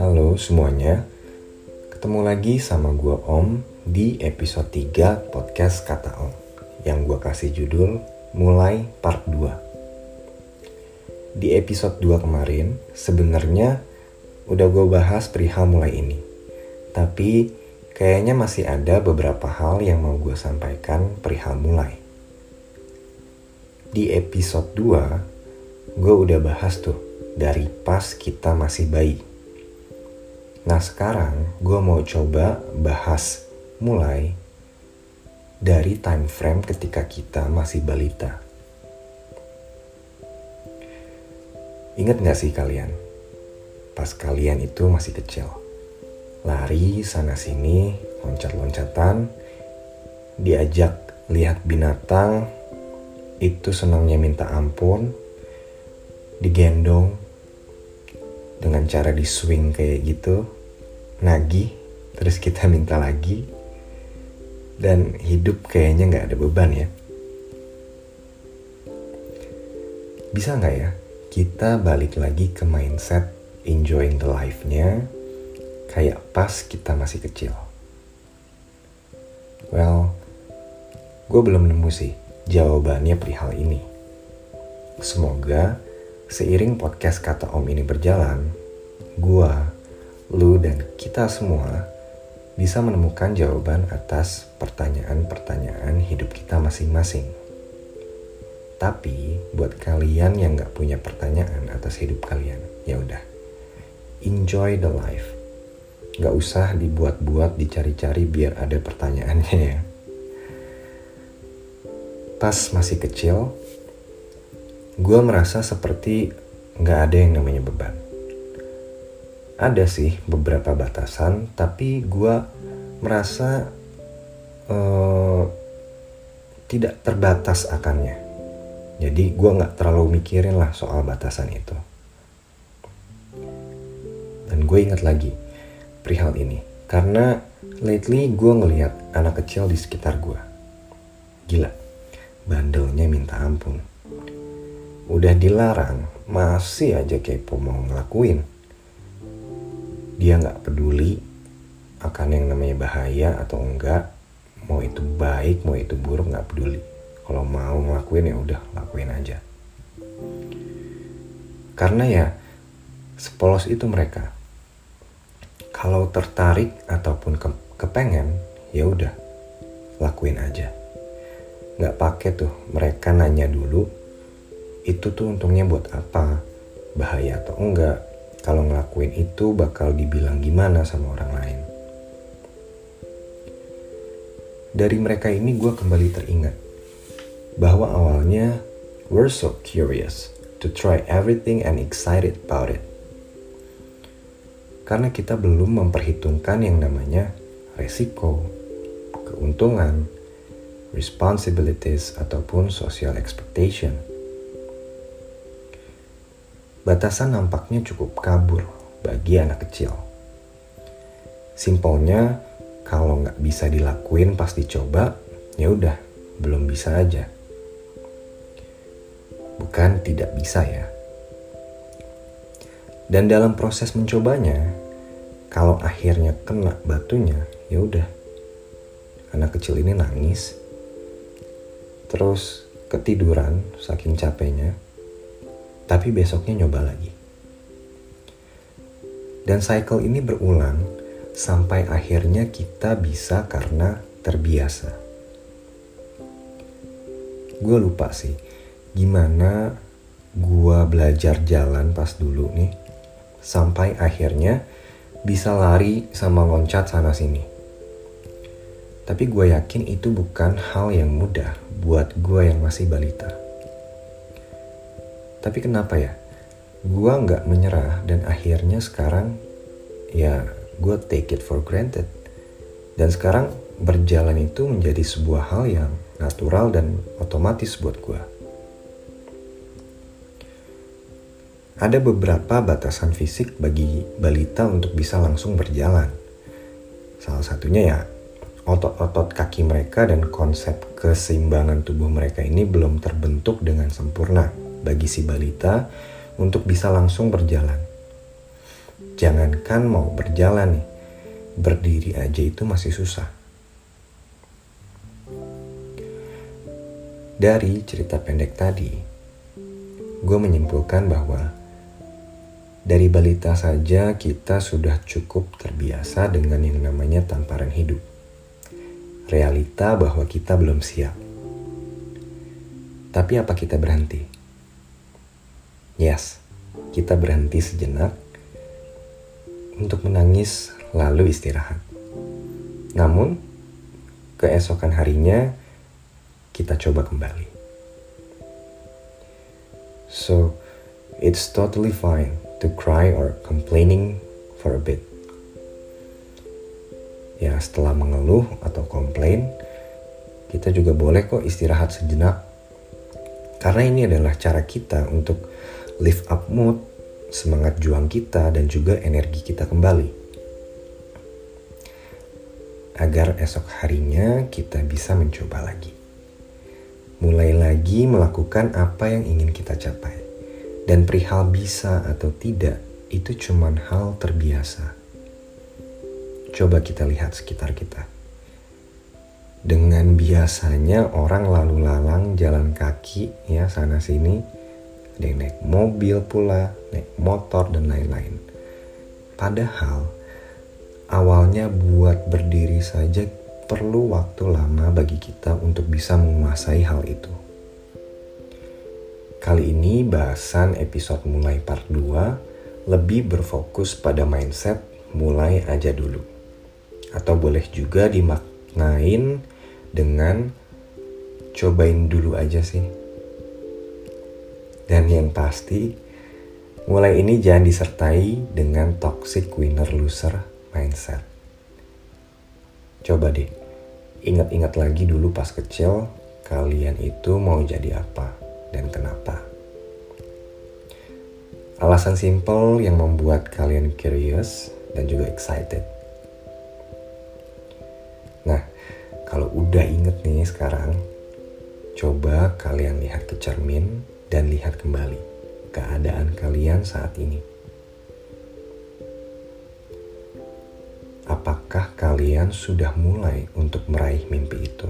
Halo semuanya, ketemu lagi sama gue Om di episode 3 podcast Kata Om yang gue kasih judul Mulai Part 2. Di episode 2 kemarin, sebenarnya udah gue bahas perihal mulai ini. Tapi kayaknya masih ada beberapa hal yang mau gue sampaikan perihal mulai. Di episode 2, gue udah bahas tuh dari pas kita masih bayi Nah sekarang gue mau coba bahas mulai dari time frame ketika kita masih balita. Ingat gak sih kalian? Pas kalian itu masih kecil. Lari sana sini, loncat-loncatan, diajak lihat binatang, itu senangnya minta ampun, digendong, dengan cara di swing kayak gitu nagih terus kita minta lagi. Dan hidup kayaknya nggak ada beban ya. Bisa nggak ya kita balik lagi ke mindset enjoying the life-nya kayak pas kita masih kecil? Well gue belum nemu sih jawabannya perihal ini semoga Seiring podcast kata Om ini berjalan, gua, lu dan kita semua bisa menemukan jawaban atas pertanyaan-pertanyaan hidup kita masing-masing. Tapi buat kalian yang nggak punya pertanyaan atas hidup kalian, ya udah, enjoy the life. Gak usah dibuat-buat, dicari-cari biar ada pertanyaannya ya. Pas masih kecil, gue merasa seperti nggak ada yang namanya beban. Ada sih beberapa batasan, tapi gue merasa uh, tidak terbatas akannya. Jadi gue nggak terlalu mikirin lah soal batasan itu. Dan gue ingat lagi perihal ini karena lately gue ngelihat anak kecil di sekitar gue. Gila, bandelnya minta ampun. Udah dilarang masih aja kepo mau ngelakuin. Dia nggak peduli akan yang namanya bahaya atau enggak. Mau itu baik mau itu buruk nggak peduli. Kalau mau ngelakuin ya udah lakuin aja. Karena ya sepolos itu mereka. Kalau tertarik ataupun ke kepengen ya udah lakuin aja nggak pakai tuh. Mereka nanya dulu itu tuh untungnya buat apa? Bahaya atau enggak? Kalau ngelakuin itu bakal dibilang gimana sama orang lain? Dari mereka ini gue kembali teringat bahwa awalnya we're so curious to try everything and excited about it. Karena kita belum memperhitungkan yang namanya resiko, keuntungan, responsibilities, ataupun social expectation batasan nampaknya cukup kabur bagi anak kecil. Simpelnya, kalau nggak bisa dilakuin pas dicoba, ya udah, belum bisa aja. Bukan tidak bisa ya. Dan dalam proses mencobanya, kalau akhirnya kena batunya, ya udah. Anak kecil ini nangis, terus ketiduran saking capeknya, tapi besoknya nyoba lagi. Dan cycle ini berulang sampai akhirnya kita bisa karena terbiasa. Gue lupa sih gimana gue belajar jalan pas dulu nih sampai akhirnya bisa lari sama loncat sana sini. Tapi gue yakin itu bukan hal yang mudah buat gue yang masih balita. Tapi kenapa ya? Gua nggak menyerah dan akhirnya sekarang ya gue take it for granted. Dan sekarang berjalan itu menjadi sebuah hal yang natural dan otomatis buat gue. Ada beberapa batasan fisik bagi balita untuk bisa langsung berjalan. Salah satunya ya otot-otot kaki mereka dan konsep keseimbangan tubuh mereka ini belum terbentuk dengan sempurna bagi si balita untuk bisa langsung berjalan. Jangankan mau berjalan nih, berdiri aja itu masih susah. Dari cerita pendek tadi, gue menyimpulkan bahwa dari balita saja kita sudah cukup terbiasa dengan yang namanya tamparan hidup. Realita bahwa kita belum siap. Tapi apa kita berhenti? Yes, kita berhenti sejenak untuk menangis lalu istirahat. Namun, keesokan harinya kita coba kembali. So, it's totally fine to cry or complaining for a bit. Ya, setelah mengeluh atau komplain, kita juga boleh kok istirahat sejenak. Karena ini adalah cara kita untuk lift up mood, semangat juang kita, dan juga energi kita kembali agar esok harinya kita bisa mencoba lagi. Mulai lagi melakukan apa yang ingin kita capai. Dan perihal bisa atau tidak, itu cuma hal terbiasa. Coba kita lihat sekitar kita. Dengan biasanya orang lalu lalang jalan kaki ya sana sini, ada yang naik mobil pula, naik motor dan lain-lain. Padahal awalnya buat berdiri saja perlu waktu lama bagi kita untuk bisa menguasai hal itu. Kali ini bahasan episode mulai part 2 lebih berfokus pada mindset mulai aja dulu. Atau boleh juga dimaknain dengan cobain dulu aja sih. Dan yang pasti, mulai ini jangan disertai dengan toxic winner loser mindset. Coba deh, ingat-ingat lagi dulu pas kecil, kalian itu mau jadi apa dan kenapa. Alasan simple yang membuat kalian curious dan juga excited. Kalau udah inget nih sekarang, coba kalian lihat ke cermin dan lihat kembali keadaan kalian saat ini. apakah kalian sudah mulai untuk meraih mimpi itu?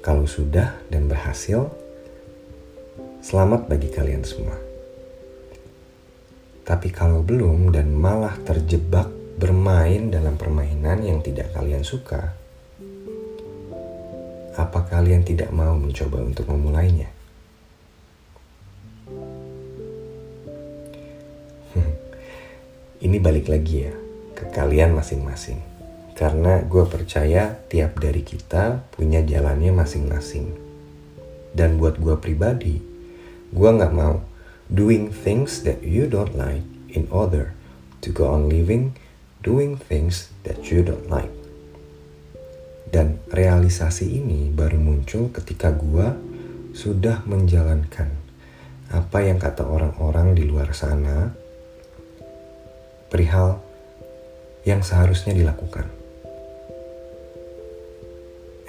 Kalau sudah dan berhasil, selamat bagi kalian semua. Tapi kalau belum dan malah terjebak bermain dalam permainan yang tidak kalian suka, apa kalian tidak mau mencoba untuk memulainya? ini balik lagi ya ke kalian masing-masing. Karena gue percaya tiap dari kita punya jalannya masing-masing. Dan buat gue pribadi, gue gak mau doing things that you don't like in order to go on living doing things that you don't like. Dan realisasi ini baru muncul ketika gue sudah menjalankan apa yang kata orang-orang di luar sana perihal yang seharusnya dilakukan.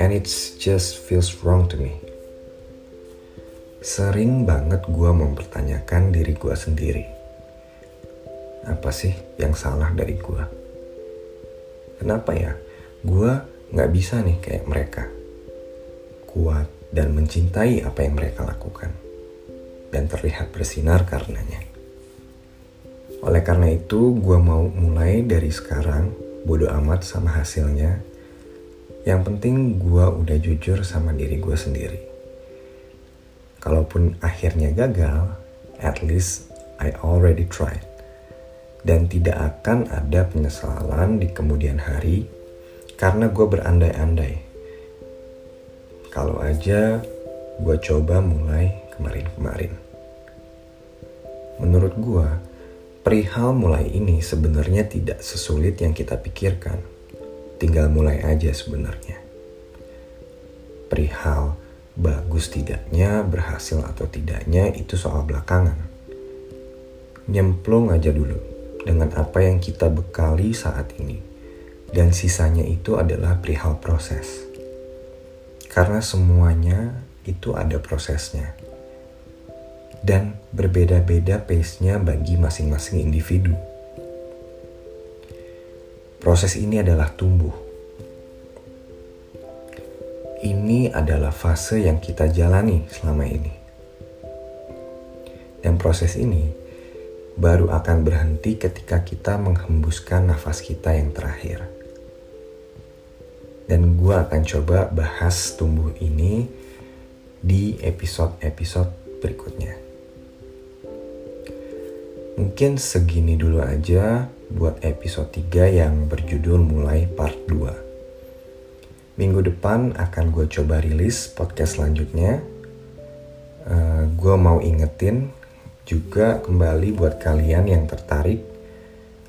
And it just feels wrong to me. Sering banget gue mempertanyakan diri gue sendiri. Apa sih yang salah dari gue? Kenapa ya gue gak bisa nih kayak mereka? Kuat dan mencintai apa yang mereka lakukan. Dan terlihat bersinar karenanya. Oleh karena itu, gue mau mulai dari sekarang, bodo amat sama hasilnya. Yang penting gue udah jujur sama diri gue sendiri. Kalaupun akhirnya gagal, at least I already tried. Dan tidak akan ada penyesalan di kemudian hari karena gue berandai-andai. Kalau aja gue coba mulai kemarin-kemarin. Menurut gue, Perihal mulai ini sebenarnya tidak sesulit yang kita pikirkan. Tinggal mulai aja sebenarnya. Perihal bagus tidaknya, berhasil atau tidaknya itu soal belakangan. Nyemplung aja dulu dengan apa yang kita bekali saat ini. Dan sisanya itu adalah perihal proses. Karena semuanya itu ada prosesnya. Dan berbeda-beda pace-nya bagi masing-masing individu. Proses ini adalah tumbuh. Ini adalah fase yang kita jalani selama ini. Dan proses ini baru akan berhenti ketika kita menghembuskan nafas kita yang terakhir dan gue akan coba bahas tumbuh ini di episode-episode berikutnya. Mungkin segini dulu aja buat episode 3 yang berjudul mulai part 2. Minggu depan akan gue coba rilis podcast selanjutnya. Uh, eh, gue mau ingetin juga kembali buat kalian yang tertarik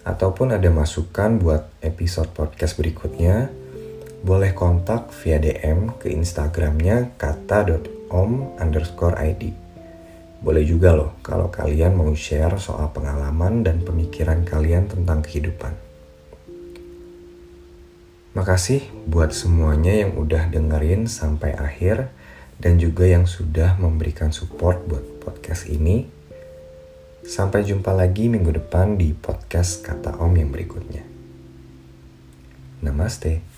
ataupun ada masukan buat episode podcast berikutnya boleh kontak via DM ke Instagramnya kata.om underscore ID. Boleh juga loh kalau kalian mau share soal pengalaman dan pemikiran kalian tentang kehidupan. Makasih buat semuanya yang udah dengerin sampai akhir dan juga yang sudah memberikan support buat podcast ini. Sampai jumpa lagi minggu depan di podcast Kata Om yang berikutnya. Namaste.